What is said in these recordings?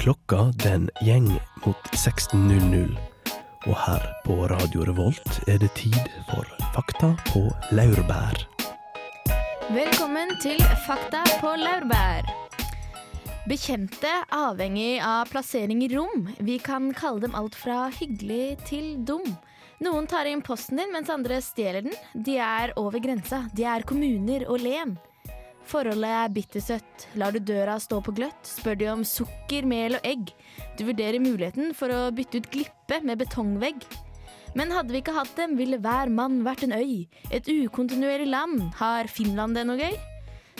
Klokka den gjeng mot 16.00. Og her på Radio Revolt er det tid for Fakta på laurbær. Velkommen til Fakta på laurbær. Bekjente avhengig av plassering i rom. Vi kan kalle dem alt fra hyggelig til dum. Noen tar inn posten din, mens andre stjeler den. De er over grensa. De er kommuner og len. Forholdet er bittersøtt. Lar du døra stå på gløtt, spør de om sukker, mel og egg. Du vurderer muligheten for å bytte ut glippe med betongvegg. Men hadde vi ikke hatt dem, ville hver mann vært en øy. Et ukontinuerlig land. Har Finland det noe gøy?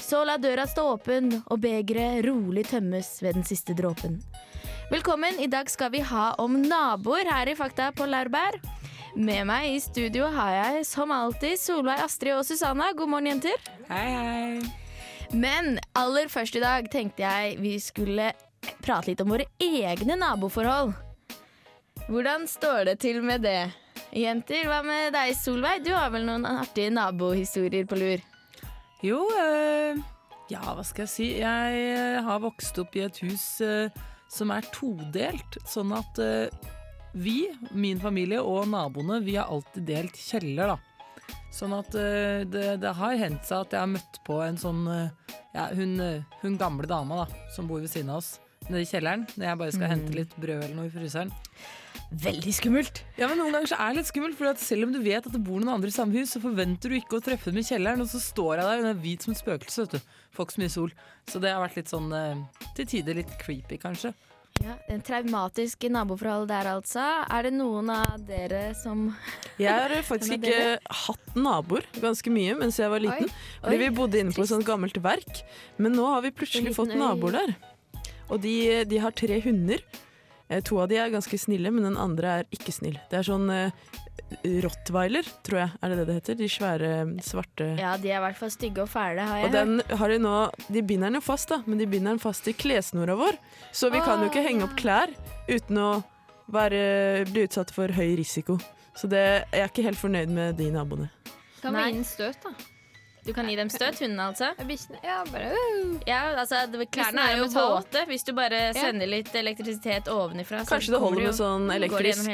Så la døra stå åpen, og begeret rolig tømmes ved den siste dråpen. Velkommen, i dag skal vi ha om naboer her i Fakta på Laurbær. Med meg i studio har jeg som alltid Solveig, Astrid og Susanna. God morgen, jenter. Hei, hei. Men aller først i dag tenkte jeg vi skulle prate litt om våre egne naboforhold. Hvordan står det til med det? Jenter, hva med deg, Solveig? Du har vel noen artige nabohistorier på lur? Jo, øh, ja, hva skal jeg si. Jeg eh, har vokst opp i et hus øh, som er todelt, sånn at øh, vi, min familie og naboene, vi har alltid delt kjeller, da. Sånn at eh, det, det har hendt seg at jeg har møtt på en sånn eh, Ja, hun, eh, hun gamle dama da, som bor ved siden av oss, nede i kjelleren, når jeg bare skal hente litt brød eller noe i fryseren. Veldig skummelt. Ja, men Noen ganger så er det litt skummelt, for at selv om du vet at det bor noen andre i samme hus, så forventer du ikke å treffe dem i kjelleren, og så står jeg der, hun er hvit som et spøkelse, vet du. Får ikke så mye sol. Så det har vært litt sånn til tider litt creepy, kanskje. Ja, en traumatisk naboforhold der, altså. Er det noen av dere som Jeg har faktisk ikke hatt naboer ganske mye mens jeg var liten. Fordi Oi, vi bodde inne på et sånt gammelt verk. Men nå har vi plutselig fått naboer der. Og de, de har tre hunder. Eh, To av de er ganske snille, men den andre er ikke snill. Det er sånn eh, rottweiler, tror jeg er det det det heter. De svære, svarte Ja, de er i hvert fall stygge og fæle, har jeg Og den har de nå De binder den jo fast, da, men de binder den fast i klessnora vår. Så vi kan jo ikke henge opp klær uten å være, bli utsatt for høy risiko. Så det, jeg er ikke helt fornøyd med de naboene. Kan vi gi den støt, da? Du kan gi dem støt, hundene altså. Ja, Bikkjene Ja, bare uh. Ja, altså, Klærne er jo våte hvis du bare sender litt elektrisitet ovenifra. så Kanskje det holder med sånn elektrisk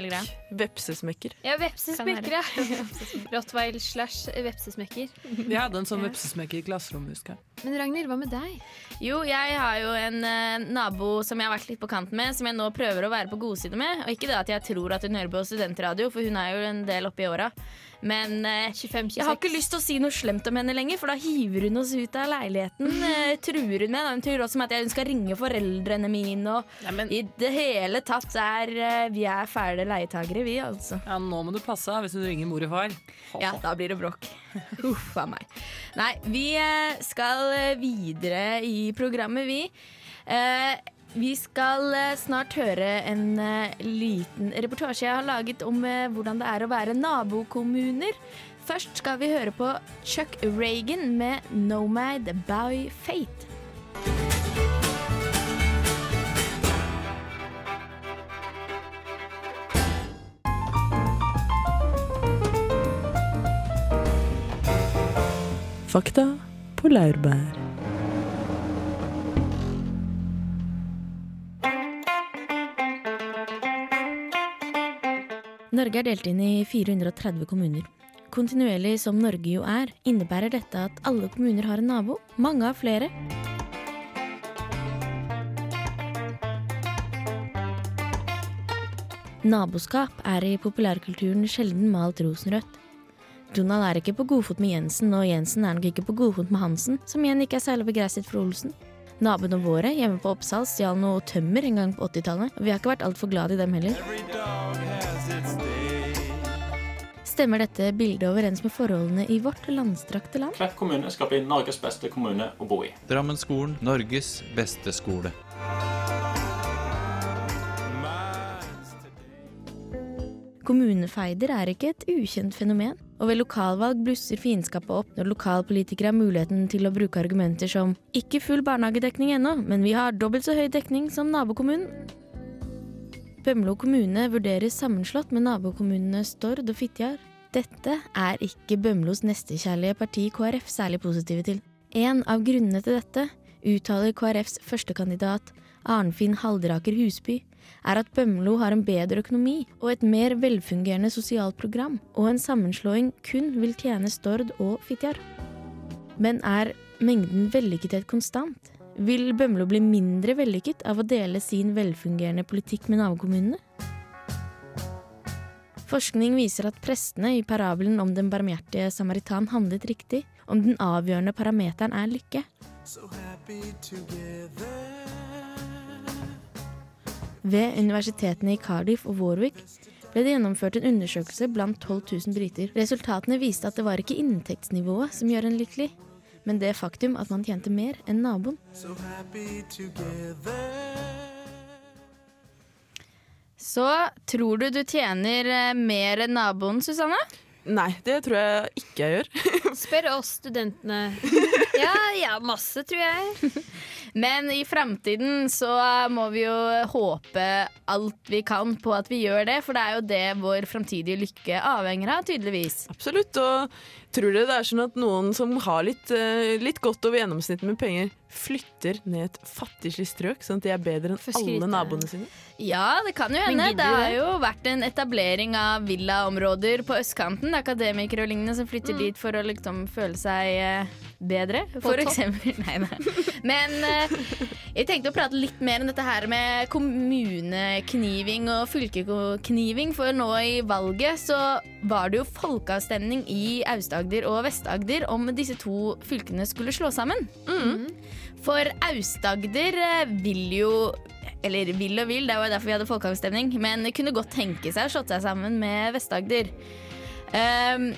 vepsesmekker. Ja, vepsesmekker, ja. Rottweil slash vepsesmekker. Jeg hadde en sånn vepsesmekker i klasserommet, husker jeg. Men Ragnhild, hva med deg? Jo, jeg har jo en uh, nabo som jeg har vært litt på kant med, som jeg nå prøver å være på godside med. Og ikke det at jeg tror at hun hører på studentradio, for hun er jo en del oppi åra. Men eh, 25-26. jeg har ikke lyst til å si noe slemt om henne lenger, for da hiver hun oss ut av leiligheten. eh, truer hun med. Hun truer også med at hun skal ringe foreldrene mine. Og i det hele tatt er eh, vi er fæle leietagere, vi, altså. Ja, nå må du passe deg hvis hun ringer mor og far. Ja, da blir det bråk. Uff a meg. Nei, vi eh, skal eh, videre i programmet, vi. Eh, Vi skal eh, snart høre en eh, liten reportasje jeg har laget om eh, hvordan det er å være nabokommuner. Først skal vi høre på Chuck Reagan med 'Nomad by Fate'. Fakta på laurbær. Norge er delt inn i 430 kommuner. Kontinuerlig som Norge jo er, innebærer dette at alle kommuner har en nabo. Mange har flere. Naboskap er i populærkulturen sjelden malt rosenrødt. Donald er ikke på godfot med Jensen, og Jensen er nok ikke på godfot med Hansen, som igjen ikke er særlig begeistret for Olsen. Naboene våre hjemme på Oppsal stjal noe tømmer en gang på 80-tallet, og vi har ikke vært altfor glad i dem heller. Stemmer dette bildet overens med forholdene i vårt landstrakte land? Klepp kommune skal bli Norges beste kommune å bo i. Drammenskolen, Norges beste skole. Kommunefeider er ikke et ukjent fenomen, og ved lokalvalg blusser fiendskapet opp når lokalpolitikere har muligheten til å bruke argumenter som 'ikke full barnehagedekning ennå, men vi har dobbelt så høy dekning som nabokommunen'. Bømlo kommune vurderes sammenslått med nabokommunene Stord og Fitjar. Dette er ikke Bømlos nestekjærlige parti KrF særlig positive til. En av grunnene til dette uttaler KrFs førstekandidat Arnfinn Halderaker Husby, er at Bømlo har en bedre økonomi og et mer velfungerende sosialt program, og en sammenslåing kun vil tjene Stord og Fitjar. Men er mengden vellykkethet konstant? Vil Bømlo bli mindre vellykket av å dele sin velfungerende politikk med nabokommunene? Forskning viser at prestene i parabelen om den barmhjertige samaritan handlet riktig, om den avgjørende parameteren er lykke. Ved universitetene i Cardiff og Warwick ble det gjennomført en undersøkelse blant 12 000 briter. Resultatene viste at det var ikke inntektsnivået som gjør en lykkelig, men det faktum at man tjente mer enn naboen. Så tror du du tjener eh, mer enn naboen, Susanne? Nei, det tror jeg ikke jeg gjør. Spør oss studentene. Ja, ja, masse, tror jeg. Men i framtiden så må vi jo håpe alt vi kan på at vi gjør det, for det er jo det vår framtidige lykke avhenger av, tydeligvis. Absolutt. Og tror dere det er sånn at noen som har litt, eh, litt godt over gjennomsnittet med penger, flytter ned et fattigslig strøk, sånn at de er bedre enn alle naboene sine? Ja, det kan jo hende. Det har jo vært en etablering av villaområder på østkanten. Akademikere og lignende som flytter dit for å liksom føle seg eh, bedre, for eksempel. Nei, nei. Men eh, jeg tenkte å prate litt mer om dette her med kommunekniving og fylkekniving, for nå i valget så var det jo folkeavstemning i Aust-Agder og Vest-Agder om disse to fylkene skulle slå sammen. For Aust-Agder eh, vil jo eller vil og vil, det var derfor vi hadde folkeavstemning, men kunne godt tenke seg å slått seg sammen med Vest-Agder. Ehm,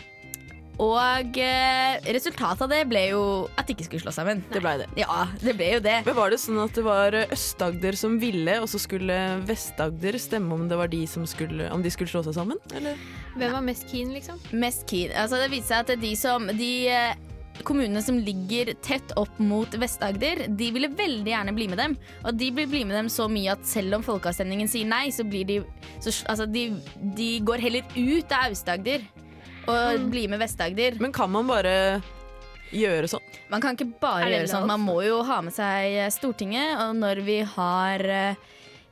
og eh, resultatet av det ble jo at de ikke skulle slå sammen. Det ble det. Ja, det ble jo det. Men Var det sånn at det var Øst-Agder som ville, og så skulle Vest-Agder stemme om det var de som skulle, om de skulle slå seg sammen? Eller? Hvem var mest keen, liksom? Mest keen. Altså, det viste seg at de som de eh, kommunene som ligger tett opp mot Vest-Agder, de ville veldig gjerne bli med dem. Og de vil bli med dem så mye at selv om folkeavstemningen sier nei, så blir de så, Altså, de, de går heller ut av Aust-Agder og bli med Vest-Agder. Men kan man bare gjøre sånn? Man kan ikke bare gjøre sånn. Man må jo ha med seg Stortinget, og når vi har eh,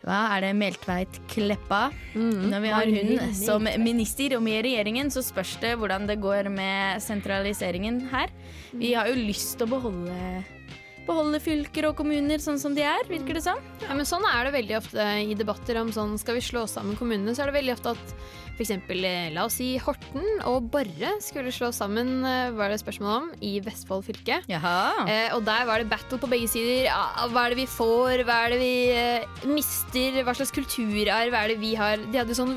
hva er det Meltveit Kleppa? Når vi har hun som minister og med i regjeringen, så spørs det hvordan det går med sentraliseringen her. Vi har jo lyst til å beholde, beholde fylker og kommuner sånn som de er, virker det som. Ja, men sånn er det veldig ofte i debatter om sånn skal vi slå sammen kommunene. Så er det veldig ofte at f.eks. la oss si Horten og Borre skulle slå sammen, eh, var det spørsmål om, i Vestfold fylke. Jaha. Eh, og der var det battle på begge sider. Hva er det vi får, hva er det vi eh, mister, hva slags kulturarv er det vi har? De hadde sånn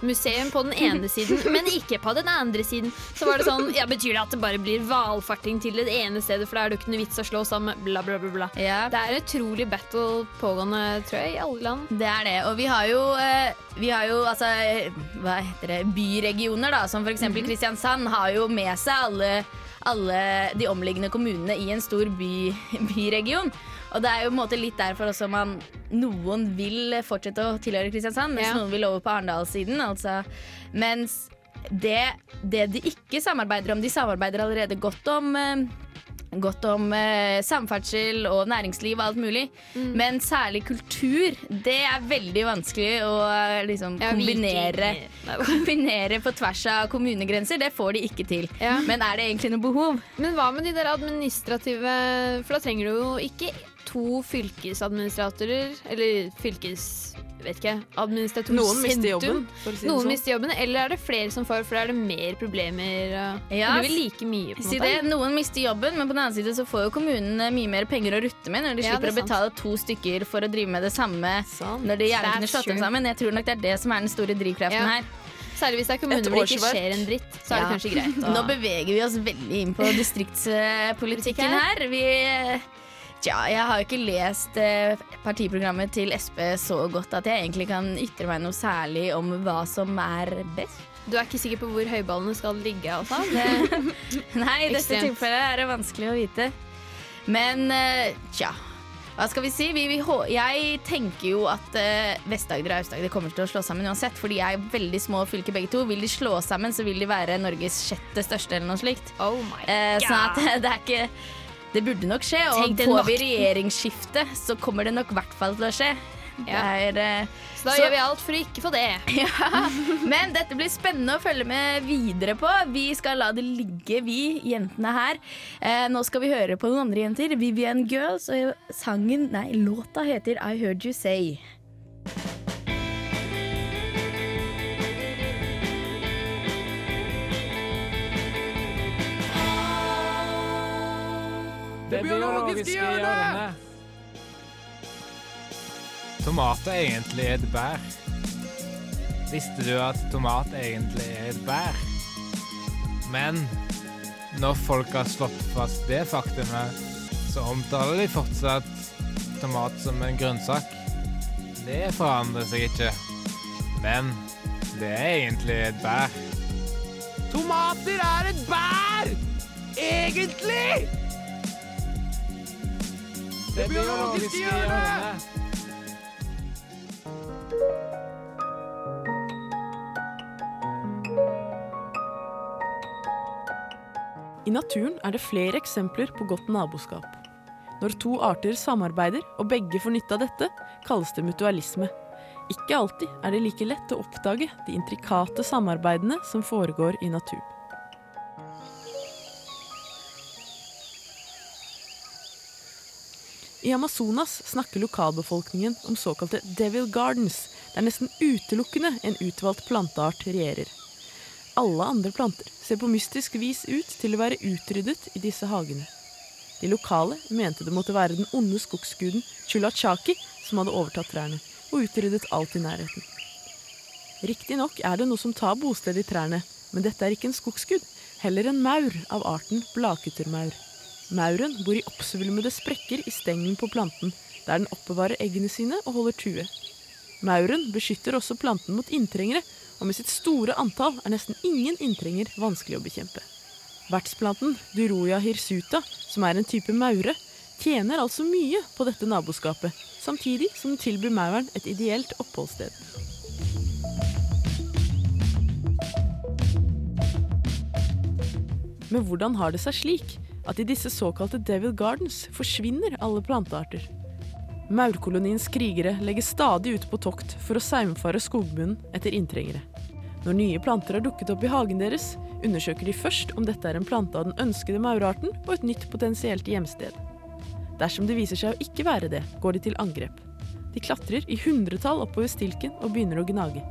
vikingmuseum på den ene siden, men ikke på den andre siden. Så var det sånn, ja, Betyr det at det bare blir valfarting til det ene stedet, for da er det ikke noe vits å slå sammen, bla, bla, bla. bla. Ja, Det er utrolig battle pågående, tror jeg, i alle land. Det er det. Og vi har jo, eh, vi har jo altså, eh, hva heter det, byregioner, da, som f.eks. eksempel Kristiansand, har jo med seg alle, alle de omliggende kommunene i en stor by, byregion. Og det er jo på en måte litt derfor også man Noen vil fortsette å tilhøre Kristiansand, mens Ja. noen vil over på Arendalssiden. Altså. Mens det, det de ikke samarbeider om De samarbeider allerede godt om eh, Godt om eh, samferdsel og næringsliv og alt mulig. Mm. Men særlig kultur, det er veldig vanskelig å eh, liksom, kombinere, kombinere på tvers av kommunegrenser. Det får de ikke til. Ja. Men er det egentlig noe behov? Men hva med de der administrative For da trenger du jo ikke to fylkesadministratorer, eller fylkes... Vet ikke. Administratorer Noen mister jobben. For å si Noen sånn. mister jobben, eller er det flere som får, for da er det mer problemer? Ja, det blir like mye, på en Si måte. det, noen mister jobben, men på den annen side så får jo kommunene mye mer penger å rutte med når de Ja, slipper å betale to stykker for å drive med det samme Sant. når de gjerne kunne slått dem sammen. Jeg tror nok det er det som er den store drivkraften Ja. her. Særlig hvis det er kommuner hvor det ikke skjer en dritt. Så er Ja. det kanskje greit. å- Nå beveger vi oss veldig inn på distriktspolitikken her. Vi Tja, jeg har ikke lest eh, partiprogrammet til Sp så godt at jeg egentlig kan ytre meg noe særlig om hva som er best. Du er ikke sikker på hvor høyballene skal ligge? Altså. Nei, i dette tilfellet er det vanskelig å vite. Men eh, tja. Hva skal vi si? Vi, vi, jeg tenker jo at uh, Vest-Agder og Aust-Agder kommer til å slå sammen uansett. For de er veldig små fylker begge to. Vil de slå sammen, så vil de være Norges sjette største eller noe slikt. Oh my Eh, sånn at det er ikke Det burde nok skje, og får vi regjeringsskifte, så kommer det nok i hvert fall til å skje. Ja. er, eh, Så da Så- gjør vi alt for å ikke få det. ja. Men dette blir spennende å følge med videre på. Vi skal la det ligge, vi jentene her. Eh, nå skal vi høre på noen andre jenter. Vivian Girls, og sangen, nei, låta heter I Heard You Say. Det biologiske hjørnet. Tomat er egentlig et bær. Visste du at tomat egentlig er et bær? Men når folk har slått fast det faktumet, så omtaler de fortsatt tomat som en grønnsak. Det forandrer seg ikke. Men det er egentlig et bær. Tomater er et bær! Egentlig! Det biologiske hjørnet. I naturen er det flere eksempler på godt naboskap. Når to arter samarbeider og begge får nytte av dette, kalles det mutualisme. Ikke alltid er det like lett å oppdage de intrikate samarbeidene som foregår i naturen. I Amazonas snakker lokalbefolkningen om såkalte devil gardens, der nesten utelukkende en utvalgt planteart regjerer. Alle andre planter ser på mystisk vis ut til å være utryddet i disse hagene. De lokale mente det måtte være den onde skogsguden Chulachaki som hadde overtatt trærne og utryddet alt i nærheten. Riktignok er det noe som tar bosted i trærne, men dette er ikke en skogsgud, heller en maur av arten blakuttermaur. Mauren bor i oppsvulmede sprekker i stengelen på planten, der den oppbevarer eggene sine og holder tue. Mauren beskytter også planten mot inntrengere, og med sitt store antall er nesten ingen inntrenger vanskelig å bekjempe. Vertsplanten Duroya hirsuta, som er en type maure, tjener altså mye på dette naboskapet, samtidig som den tilbyr mauren et ideelt oppholdssted. Men hvordan har det seg slik at i disse såkalte Devil Gardens forsvinner alle plantearter? Maurkoloniens krigere legger stadig ut på tokt for å saumfare skogbunnen etter inntrengere. Når nye planter har dukket opp i hagen deres, undersøker de først om dette er en plante av den ønskede maurarten og et nytt potensielt hjemsted. Dersom det viser seg å ikke være det, går de til angrep. De klatrer i hundretall oppover stilken og begynner å gnage.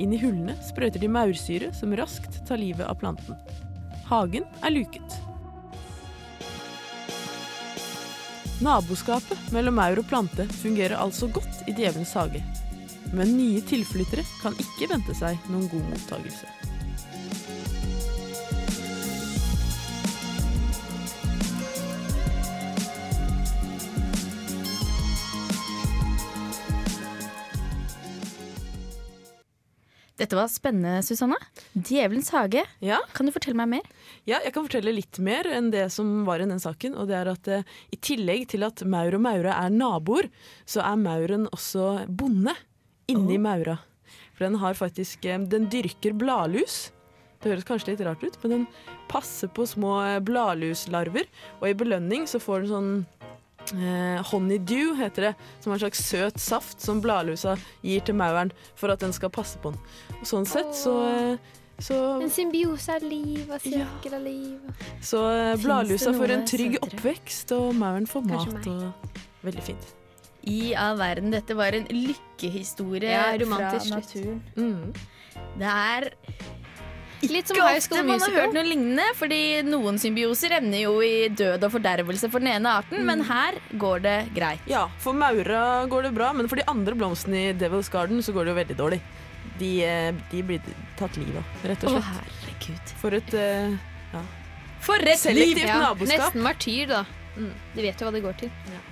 Inn i hullene sprøyter de maursyre som raskt tar livet av planten. Hagen er luket. Naboskapet mellom maur og plante fungerer altså godt i djevelens hage. Men nye tilflyttere kan ikke vente seg noen god mottagelse. Dette var spennende, Susanne. Djevelens hage. Ja, Kan du fortelle meg mer? Ja, jeg kan fortelle litt mer enn det som var i den saken. Og det er at eh, i tillegg til at maur og maure er naboer, så er mauren også bonde inni maura. For den har faktisk eh, Den dyrker bladlus. Det høres kanskje litt rart ut, men den passer på små eh, bladluslarver. Og i belønning så får den sånn eh, honeydew, heter det. Som er en slags søt saft som bladlusa gir til mauren for at den skal passe på den. Og sånn sett så, eh, så En symbiose av liv og Ja. sirkel av liv. Så eh, bladlusa får en trygg søtere? oppvekst, og mauren får mat. Og veldig fint. I all verden, dette var en lykkehistorie Ja, fra romantisk naturen. Mm. Det er Litt som High School man har hørt noe lignende, fordi noen symbioser ender jo i død og fordervelse for den ene arten, men her går det greit. Ja, for maura går det bra, men for de andre blomstene i Devil's Garden så går det jo veldig dårlig. De, eh, de blir tatt livet av, rett og slett. Å, herregud. For et ja. For et liv! Ja, naboskap. nesten martyr, da. Mm. De vet jo hva det går til. Fulleip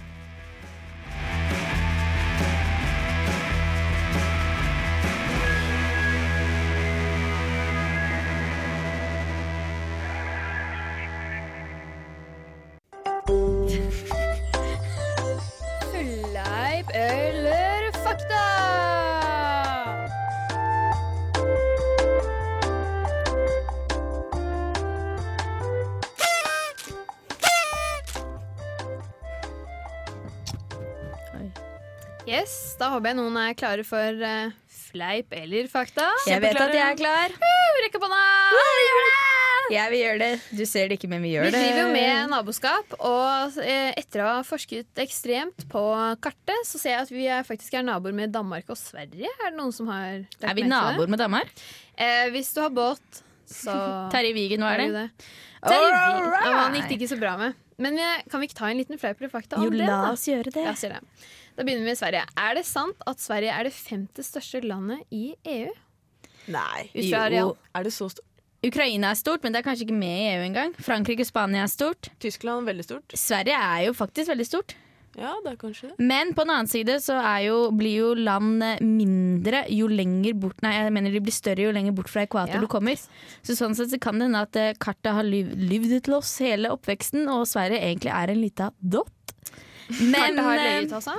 da håper jeg noen er klare for uh, fleip eller fakta. Jeg vet at jeg er klar. Rekk opp hånda! nå Vi gjør det. Du ser det ikke, men vi gjør Vi det. driver jo med naboskap, og eh, etter å ha forsket ekstremt på kartet, så ser jeg at vi er faktisk er naboer med Danmark og Sverige. Er det noen som har Er vi det? naboer med Danmark? Eh, hvis du har båt, så Terje Vigen, hva er det? det? Terje Vigen. Han gikk det ikke så bra med. Men vi, kan vi ikke ta en liten fleip eller fakta om Jo, det? la oss gjøre det. La oss gjøre det. Da begynner vi med Sverige. Er det sant at Sverige er det femte største landet i EU? Nei. Jo. Er det så stort? Ukraina er stort, men det er kanskje ikke med i EU engang. Frankrike og Spania er stort. Tyskland er veldig stort. Sverige er jo faktisk veldig stort. Ja, det er kanskje det. Men på den annen side så er jo, blir jo land mindre jo lenger bort Nei, jeg mener de blir større jo lenger bort fra ekvator Ja. du kommer. Så sånn sett så kan det hende at eh, kartet har lyvd til oss hele oppveksten, og Sverige egentlig er en lita dott. Men, eh, løyet, altså?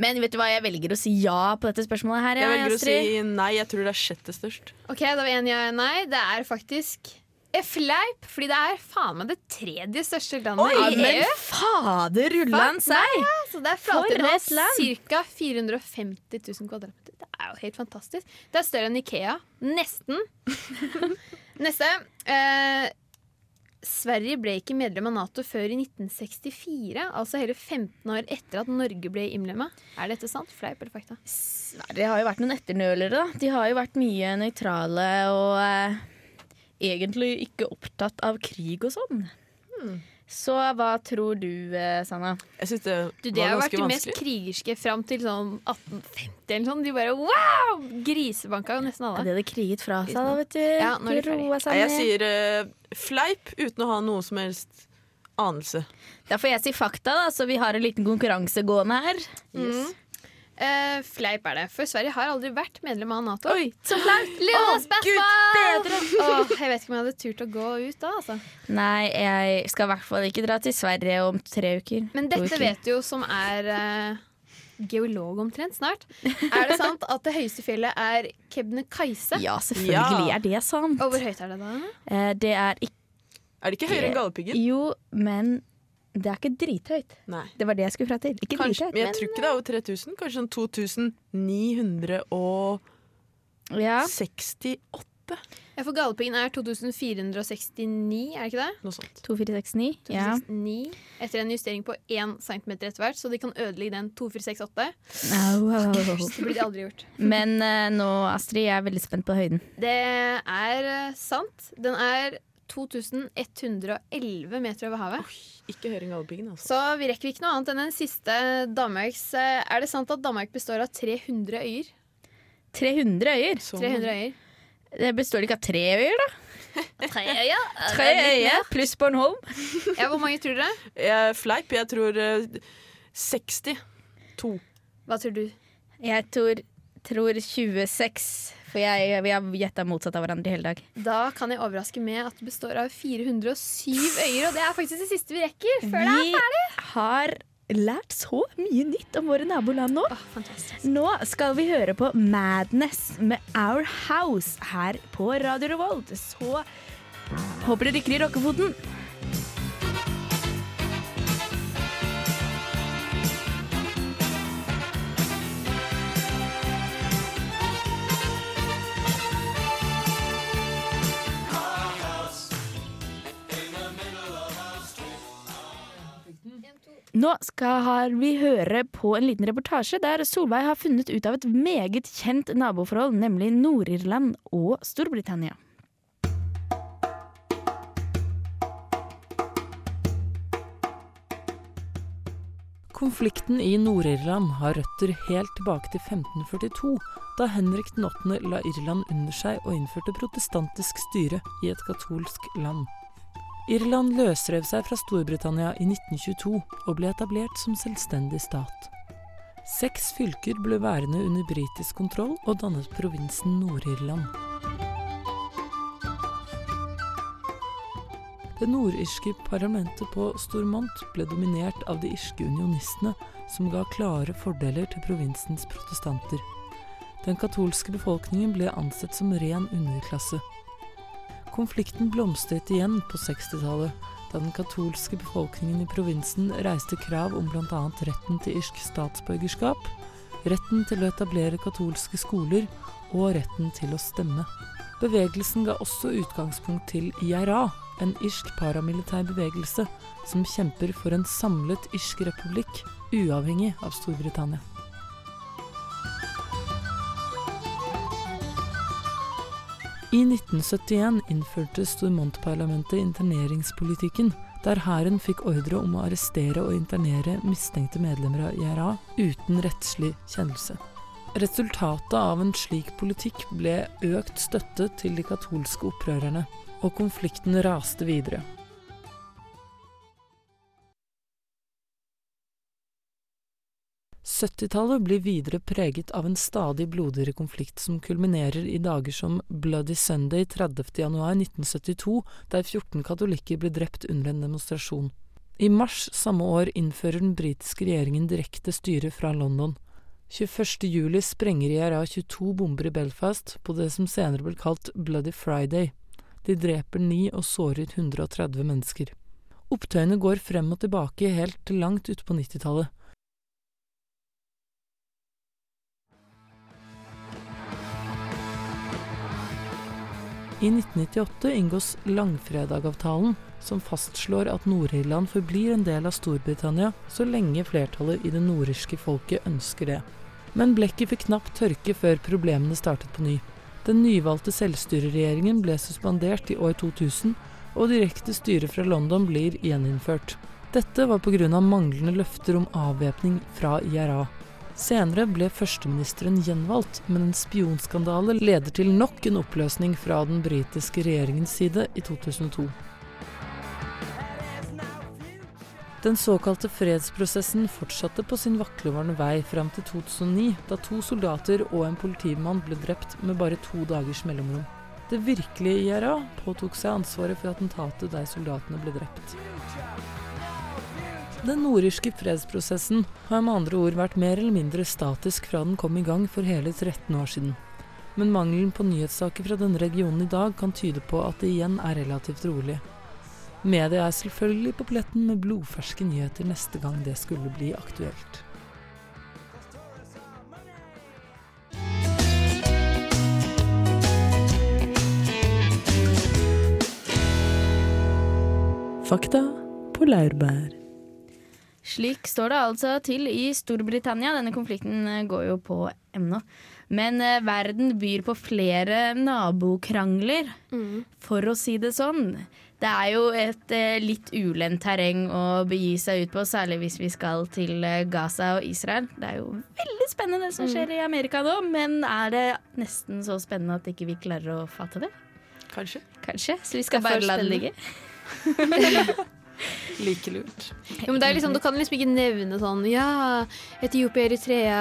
Men vet du hva, jeg velger å si ja på dette spørsmålet her. Jeg jeg velger å si nei. Jeg tror det er sjette størst. Ok, da var en ja nei. Det er faktisk fleip, fordi det er faen meg det tredje største landet Oi, i men EU. fader rullan seg! Så det er For et flater ca. 450 000 kvadratmeter. Det er jo helt fantastisk. Det er større enn Ikea. Nesten. Neste. Eh, Sverige ble ikke medlem av Nato før i 1964, altså hele 15 år etter at Norge ble innlemma. Er dette sant? Fleip eller fakta? Sverige har jo vært noen etternølere, da. De har jo vært mye nøytrale og eh, egentlig ikke opptatt av krig og sånn. Så hva tror du, eh, Sanna? Jeg synes det, Du, det har vært det de mest krigerske fram til sånn 1850 eller sånn. De bare wow! Grisebanka jo nesten Ja, det de hadde kriget fra seg, da, vet du. Ja, nå er de Roa seg ned. jeg sier uh, fleip uten å ha noe som helst anelse. Da får jeg si fakta, da, så vi har en liten konkurranse gående her. Mm. Eh, fleip er det, for Sverige har aldri vært medlem av Nato. Oi, så flaut! Å, Gud Åh, jeg vet ikke om jeg hadde turt å gå ut da, altså. Nei, jeg skal i hvert fall ikke dra til Sverige om tre uker. Men dette uker. vet du jo som er uh, geolog omtrent snart. Er det sant at det høyeste fjellet er Kebnekaise? Ja, selvfølgelig Ja. er det sant. Og hvor høyt er det da? Uh, det er ikke Er det ikke høyere enn Galdhøpiggen? Jo, men det er ikke drithøyt. Nei. Det var det jeg skulle fra til. Ikke Kanskje, drithøyt. men jeg tror ikke det er over 3000. Kanskje sånn 2968? Ja. Ja, for Galdhøpiggen er 2469, er det ikke det? Noe sånt. 2469. Ja. etter en justering på 1 cm etter hvert, så de kan ødelegge den 2468. Au, au, au. Det blir det aldri gjort. Men uh, nå, Astrid, jeg er veldig spent på høyden. Det er uh, sant. Den er 2111 meter over havet. Ikke høring av Galdhøpiggen, altså. Så vi rekker ikke noe annet enn den siste Danmarks eh, Er det sant at Danmark består av 300 øyer? 300 øyer. 300 øyer. Det består ikke av tre øyer, da? Tre øyer? Tre øyer pluss Bornholm. Ja, hvor mange tror dere? Jeg, fleip. Jeg tror eh, 60. To. Hva tror du? Jeg tror, tror 26, for jeg, vi har gjetta motsatt av hverandre i hele dag. Da kan jeg overraske med at det består av 407 øyer, og det er faktisk det siste vi rekker. Før det er Vi har lært så mye nytt om våre naboland nå. Oh. Nå skal vi høre på Madness med Our House her på Radio Revolt. Så håper det rykker i rockefoten. Nå skal vi høre på en liten reportasje der Solveig har funnet ut av et meget kjent naboforhold, nemlig Nord-Irland og Storbritannia. Konflikten i Nord-Irland har røtter helt tilbake til 1542, da Henrik den 8. la Irland under seg og innførte protestantisk styre i et katolsk land. Irland løsrev seg fra Storbritannia i 1922 og ble etablert som selvstendig stat. Seks fylker ble værende under britisk kontroll og dannet provinsen Nord-Irland. Det nordirske parlamentet på Stormont ble dominert av de irske unionistene, som ga klare fordeler til provinsens protestanter. Den katolske befolkningen ble ansett som ren underklasse. Konflikten blomstret igjen på 60-tallet, da den katolske befolkningen i provinsen reiste krav om bl.a. retten til irsk statsborgerskap, retten til å etablere katolske skoler og retten til å stemme. Bevegelsen ga også utgangspunkt til IRA, en irsk paramilitær bevegelse som kjemper for en samlet irsk republikk, uavhengig av Storbritannia. I 1971 innførte Stormont-parlamentet interneringspolitikken, der hæren fikk ordre om å arrestere og internere mistenkte medlemmer av IRA uten rettslig kjennelse. Resultatet av en slik politikk ble økt støtte til de katolske opprørerne, og konflikten raste videre. Syttitallet blir videre preget av en stadig blodigere konflikt som kulminerer i dager som Bloody Sunday 30. januar 1972, der 14 katolikker ble drept under en demonstrasjon. I mars samme år innfører den britiske regjeringen direkte styre fra London. 21. juli sprenger IRA 22 bomber i Belfast på det som senere ble kalt Bloody Friday. De dreper ni og sårer 130 mennesker. Opptøyene går frem og tilbake helt til langt utpå 90-tallet. I 1998 inngås Langfredagavtalen, som fastslår at Nord-Irland forblir en del av Storbritannia så lenge flertallet i det nordirske folket ønsker det. Men blekket fikk knapt tørke før problemene startet på ny. Den nyvalgte selvstyreregjeringen ble suspendert i år 2000, og direkte styre fra London blir gjeninnført. Dette var pga. manglende løfter om avvæpning fra IRA. Senere ble førsteministeren gjenvalgt, men en spionskandale leder til nok en oppløsning fra den britiske regjeringens side i 2002. Den såkalte fredsprosessen fortsatte på sin vaklevarende vei fram til 2009, da to soldater og en politimann ble drept med bare to dagers mellomrom. Det virkelige IRA påtok seg ansvaret for attentatet der soldatene ble drept. Den nordirske fredsprosessen har med andre ord vært mer eller mindre statisk fra den kom i gang for hele 13 år siden. Men mangelen på nyhetssaker fra denne regionen i dag kan tyde på at det igjen er relativt rolig. Media er selvfølgelig på pletten med blodferske nyheter neste gang det skulle bli aktuelt. Fakta på laurbær. Slik står det altså til i Storbritannia. Denne konflikten eh, går jo på ennå. Men eh, verden byr på flere nabokrangler, for å si det sånn. Det er jo et eh, litt ulendt terreng å begi seg ut på, særlig hvis vi skal til Gaza og Israel. Det er jo veldig spennende det som skjer i Amerika nå, men er det nesten så spennende at ikke vi klarer å fatte det? Kanskje. Kanskje. Så vi skal bare la det ligge. Like lurt. Jo, men det er liksom, Du kan liksom ikke nevne sånn Ja, Etiopia, Eritrea,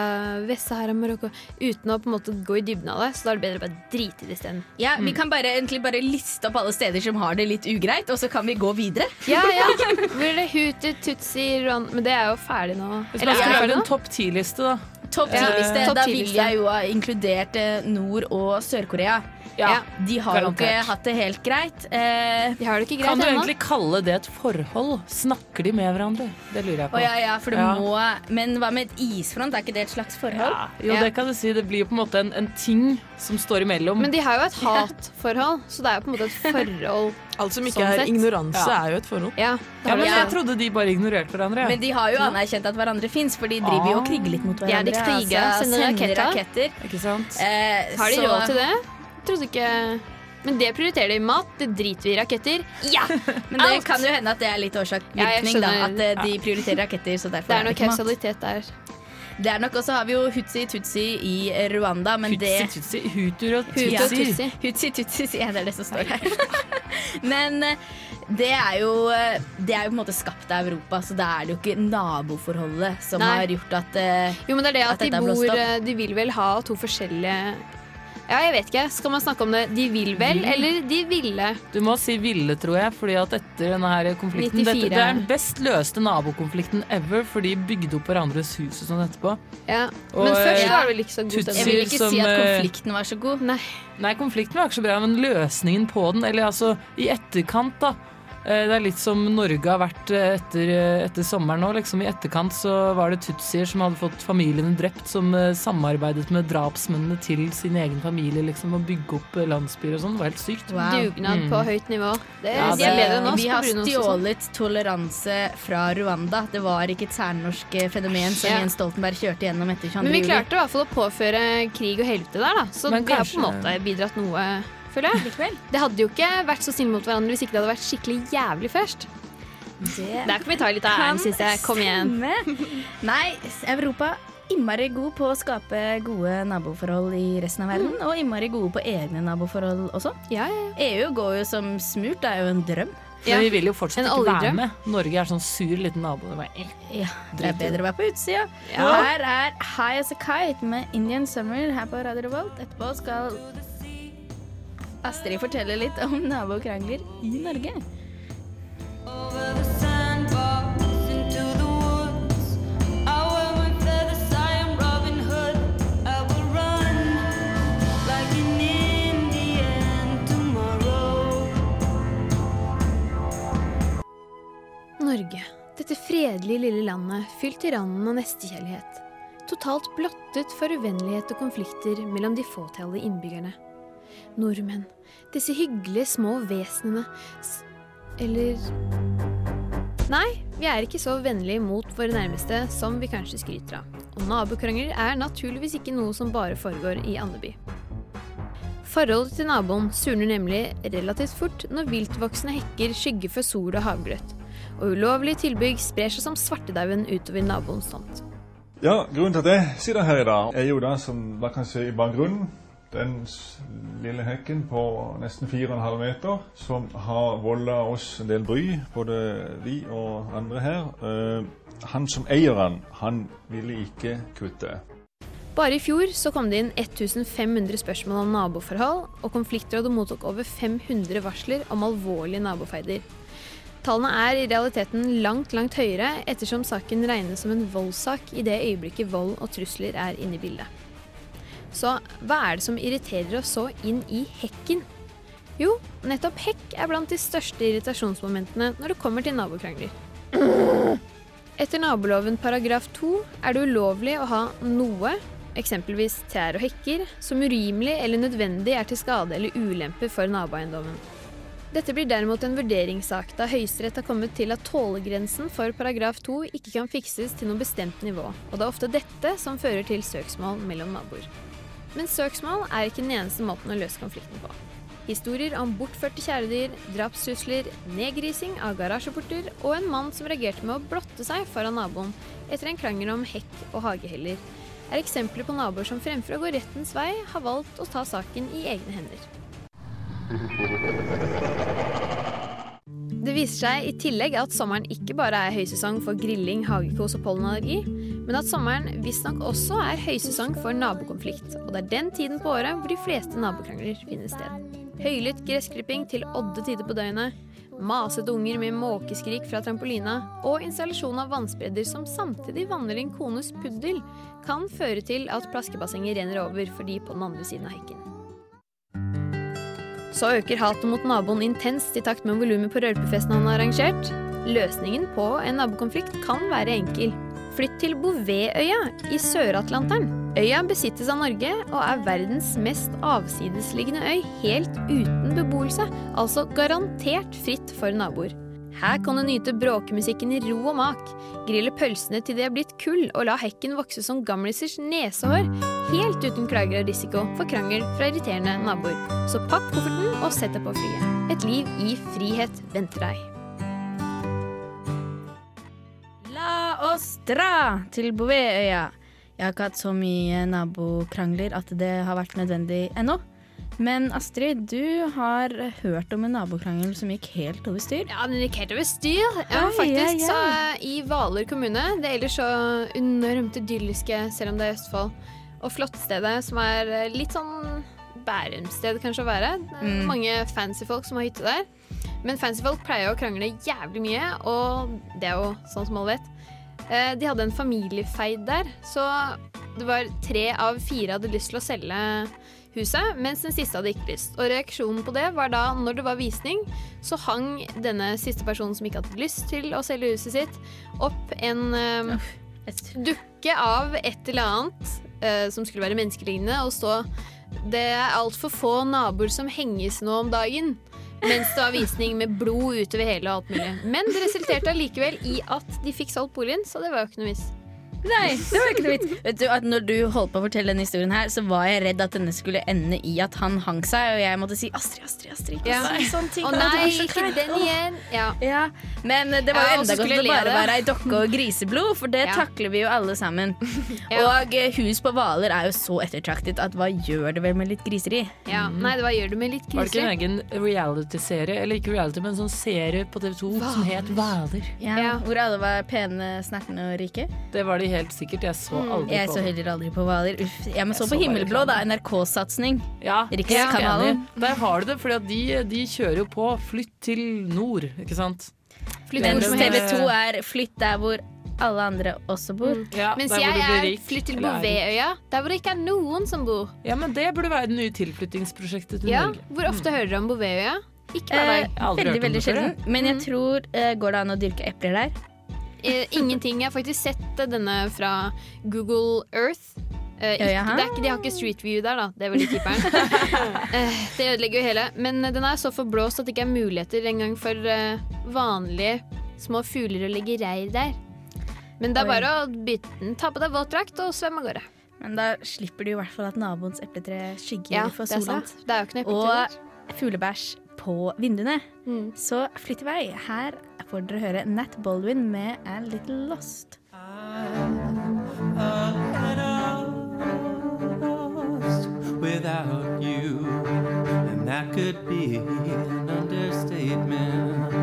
Vest-Sahara, Marokko Uten å på en måte gå i dybden av det. Så da er det bedre å bare drite i det isteden. Ja, Vi kan bare, egentlig bare liste opp alle steder som har det litt ugreit, og så kan vi gå videre. Ja, ja. Er det Hutu, Tutsi, Ron Men det er jo ferdig nå. Hvis man skulle lage en topp ti-liste, da. Topp Ja, 10-liste. topp Da 10-liste. ville jeg jo ha inkludert eh, Nord- og Sør-Korea. Ja, De har jo ikke hatt det helt greit. Eh, De har det ikke Kan du ennå. egentlig kalle det et forhold? Snakker de med hverandre? Det lurer jeg på. Oh, ja, ja, for det Ja. må Men hva med et isfront? Er ikke det et slags forhold? Ja, jo, Ja. det kan du si. Det blir jo på en måte en, en ting som står imellom. Men de har jo et hatforhold, så det er jo på en måte et forhold. Alt som ikke Sånn er sett. ignoranse, Ja. er jo et forhold. Ja, ja, men jeg trodde de bare ignorerte hverandre. Men de har jo anerkjent at hverandre fins, for de driver jo og kriger litt mot Ja, hverandre. de kriger, altså, sender sender raketter. raketter. Ikke sant? Eh, Har de så- råd til det? Trodde ikke Men det prioriterer de mat. Det driter vi i raketter. Ja! Men det kan jo hende at det er litt Ja, da. At eh, de prioriterer raketter, så derfor Det er det noe ikke mat. kausalitet der. Det er nok, Og så har vi jo Hutsi Tutsi i Rwanda, men det Tutsi, tutsi, hutur og tutsi. Tutsi. Hutsi Tutsi, sier jeg. Det er det som står her. Men eh, det er jo eh, Det er jo på en måte skapt av Europa, så da er det jo ikke naboforholdet som Nei. har gjort at eh, Jo, men det er det At at, de dette er bor De vil vel ha to forskjellige Ja, jeg vet ikke. Skal man snakke om det de vil vel, eller de ville? Du må si ville, tror jeg, fordi at etter denne her konflikten 94. dette, Det er den best løste nabokonflikten ever, for de bygde opp hverandres hus og sånn etterpå. Ja. Og, Men først eh, var det vel ikke så god stemning. Jeg vil ikke som, si at eh, konflikten var så god. Nei. Nei, konflikten var ikke så bra, men løsningen på den, eller altså i etterkant, da, Det er litt som Norge har vært eh, etter, eh, etter sommeren nå. Liksom I etterkant så var det tutsier som hadde fått familiene drept, som eh, samarbeidet med drapsmennene til sin egen familie. liksom, Og bygge opp eh, landsbyer og sånn. Det var helt sykt. Dugnad på høyt nivå. Det, Ja, de er bedre enn oss Vi har sånn. stjålet toleranse fra Rwanda. Det var ikke et særnorsk eh, fenomen som Ja. Jens Stoltenberg kjørte gjennom etter 22. Men vi klarte i hvert fall å påføre krig og helvete der, da. Så Men vi har på en måte bidratt noe, føler jeg. Det hadde jo ikke vært så snille mot hverandre hvis ikke det hadde vært skikkelig jævlig først. Det Der kan vi ta litt av æren, syns jeg. Kom igjen. stemme. Nei, Europa innmari god på å skape gode naboforhold i resten av verden, og innmari gode på egne naboforhold også. Ja, ja, ja. EU går jo som smurt, det er jo en drøm. Ja. Men vi vil jo fortsatt ikke være med. Norge er sånn sur liten nabo. Det var eh. Ja, det er bedre å være på utsida. Ja. Her er High As A Kite med Indian Summer her på Radio Revolt. Etterpå skal Astrid forteller litt om nabokrangler i Norge. Norge. Dette fredelige lille landet fylt i randen av nestekjærlighet. Totalt blottet for uvennlighet og konflikter mellom de fåtallige innbyggerne. Nordmenn. Disse hyggelige små vesenene. S eller Nei, vi er ikke så vennlige mot våre nærmeste som vi kanskje skryter av. Og nabokrangler er naturligvis ikke noe som bare foregår i Andeby. Forholdet til naboen surner nemlig relativt fort når viltvoksende hekker skygger for sol og havgrøt, og ulovlige tilbygg sprer seg som svartedauden utover naboens tomt. Ja, grunnen til at jeg sitter her i dag, er jo det som var kanskje i bakgrunnen, den lille hekken på nesten 4,5 meter, som har volda oss en del bry, både vi og andre her. Eh, han som eier den, han ville ikke kutte. Bare i fjor så kom det inn 1500 spørsmål om naboforhold, og konfliktrådet mottok over 500 varsler om alvorlige nabofeider. Tallene er i realiteten langt, langt høyere, ettersom saken regnes som en voldssak i det øyeblikket vold og trusler er inne i bildet. Så hva er det som irriterer oss så inn i hekken? Jo, nettopp hekk er blant de største irritasjonsmomentene når det kommer til nabokrangler. Etter naboloven paragraf 2 er det ulovlig å ha noe, eksempelvis trær og hekker, som urimelig eller nødvendig er til skade eller ulempe for naboeiendommen. Dette blir derimot en vurderingssak, da Høyesterett har kommet til at tålegrensen for paragraf 2 ikke kan fikses til noe bestemt nivå, og det er ofte dette som fører til søksmål mellom naboer. Men søksmål er ikke den eneste måten å løse konflikten på. Historier om bortførte kjæledyr, drapstrusler, nedgrising av garasjeporter og en mann som reagerte med å blotte seg foran naboen etter en krangel om hekk og hageheller, er eksempler på naboer som fremfor å gå rettens vei, har valgt å ta saken i egne hender. Det viser seg i tillegg at sommeren ikke bare er høysesong for grilling, hagekos og pollenallergi, men at sommeren visstnok også er høysesong for nabokonflikt. Og det er den tiden på året hvor de fleste nabokrangler finner sted. Høylytt gressklipping til odde tider på døgnet, masete unger med måkeskrik fra trampolina og installasjon av vannspredder som samtidig vanner din kones puddel, kan føre til at plaskebassenget renner over for de på den andre siden av hekken. Så øker hatet mot naboen intenst i takt med volumet på rølpefesten han har arrangert. Løsningen på en nabokonflikt kan være enkel. Flytt til Bouvetøya i Sør-Atlanteren. Øya besittes av Norge og er verdens mest avsidesliggende øy helt uten beboelse, altså garantert fritt for naboer. Her kan du nyte bråkemusikken i ro og mak, grille pølsene til de er blitt kull og la hekken vokse som gamlisers nesehår, helt uten klager og risiko for krangel fra irriterende naboer. Så pakk kofferten og sett deg på flyet. Et liv i frihet venter deg. La oss dra til Bouvetøya. Jeg har ikke hatt så mye nabokrangler at det har vært nødvendig ennå. Men Astrid, du har hørt om en nabokrangel som gikk helt over styr. Ja, den gikk helt over styr. Ja, Oi, faktisk ja, så ja. eh, i Hvaler kommune, det ellers så enormt idylliske, selv om det er Østfold, og Flåttstedet, som er eh, litt sånn Bærumsted kanskje å være. Det Mm. Mange fancy folk som har hytte der. Men fancy folk pleier å krangle jævlig mye, og det er jo sånn som alle vet. Eh, De hadde en familiefeid der, så det var tre av fire hadde lyst til å selge huset, mens den siste hadde ikke lyst. Og reaksjonen på det var da, når det var visning, så hang denne siste personen som ikke hadde lyst til å selge huset sitt, opp en um, dukke av et eller annet eh, som skulle være menneskelignende, og så Det er altfor få naboer som henges nå om dagen. Mens det var visning med blod utover hele og alt mulig. Men det resulterte allikevel i at de fikk solgt boligen, så det var jo ikke noe vits. Nei, det var ikke noe vits. Vet du, at når du holdt på å fortelle denne historien her, så var jeg redd at denne skulle ende i at han hang seg, og jeg måtte si Astrid, Astrid, Astrid. Ikke Ja. Sånn ting. Å nei, ikke den igjen. Ja. Ja, Men det var jo ja, enda godt å bare det. være ei dokke og griseblod, for det Ja. takler vi jo alle sammen. Ja. Og eh, hus på Hvaler er jo så ettertraktet at hva gjør det vel med litt griseri? Ja. Nei, det var gjør du med litt griseri? Var det ikke en egen reality-serie, eller ikke reality, men en sånn serie på TV 2 som het Hvaler? Ja, Ja. Hvor alle var pene, snertne og rike? Det var de helt sikkert. Jeg så aldri Jeg på så heller aldri på Hvaler. Uff. Jeg men så på Himmelblå, da. NRK-satsing. Ja, Rikskanalen. Ja. Der har du det, for de, de kjører jo på. Flytt til nord, ikke sant? Flytt Mens helst. TV 2 er flytt der hvor alle andre også bor. Ja, Mens jeg er flytt til. Bouvetøya, der hvor det ikke er noen som bor. Ja, men det burde være det nye tilflyttingsprosjektet til Ja, Norge. Hvor ofte hører du om Bouvetøya? Ikke hver Eh, dag. Veldig, veldig sjelden. Men jeg tror eh, Går det an å dyrke epler der? Eh, ingenting. Jeg har faktisk sett eh, denne fra Google Earth. Uh, ikke, det ikke, de har ikke Street View der, da. Det er veldig keeperen. Eh, det ødelegger jo hele. Men den er så forblåst at det ikke er muligheter engang for uh, vanlige små fugler å legge reir der. Men det er Oi. bare å bytte, ta på deg våtdrakt og svømme av gårde. Men da slipper du i hvert fall at naboens epletre skygger Ja, for det sola. Og fuglebæsj på vinduene. Mm. Så flytt i vei. Her får dere høre Nat Baldwin med A Little Lost. without you, and that could be an understatement.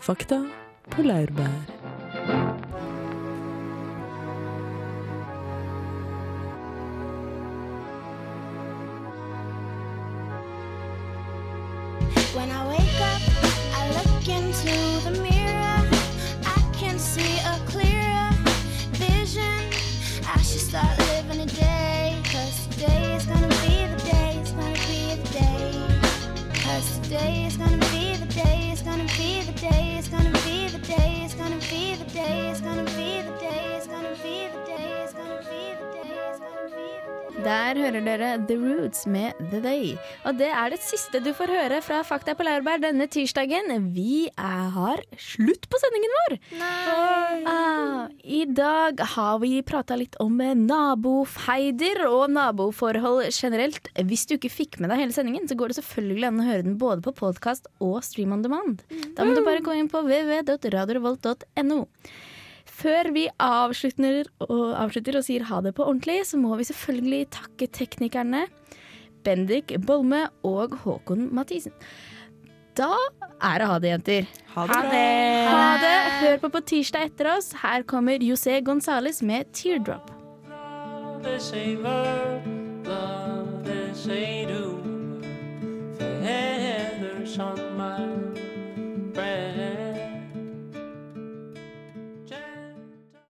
Fakta på laurbær. Der hører dere The Roots med The Day. Og det er det siste du får høre fra Fakta på laurbær denne tirsdagen. Vi er, har slutt på sendingen vår! Ah, I dag har vi prata litt om nabofeider og naboforhold generelt. Hvis du ikke fikk med deg hele sendingen, så går det selvfølgelig an å høre den både på podkast og stream on demand. Da må du bare gå inn på www.radiorevolt.no. Før vi avslutter og, avslutter og sier ha det på ordentlig, så må vi selvfølgelig takke teknikerne Bendik Bolme og Håkon Mathisen. Da er det ha det, jenter. Ha det. Ha det. Ha det. Hør på på tirsdag etter oss. Her kommer José Gonzales med 'Teardrop'. Love ain't verb, love, this ain't do. Feathers on my breath.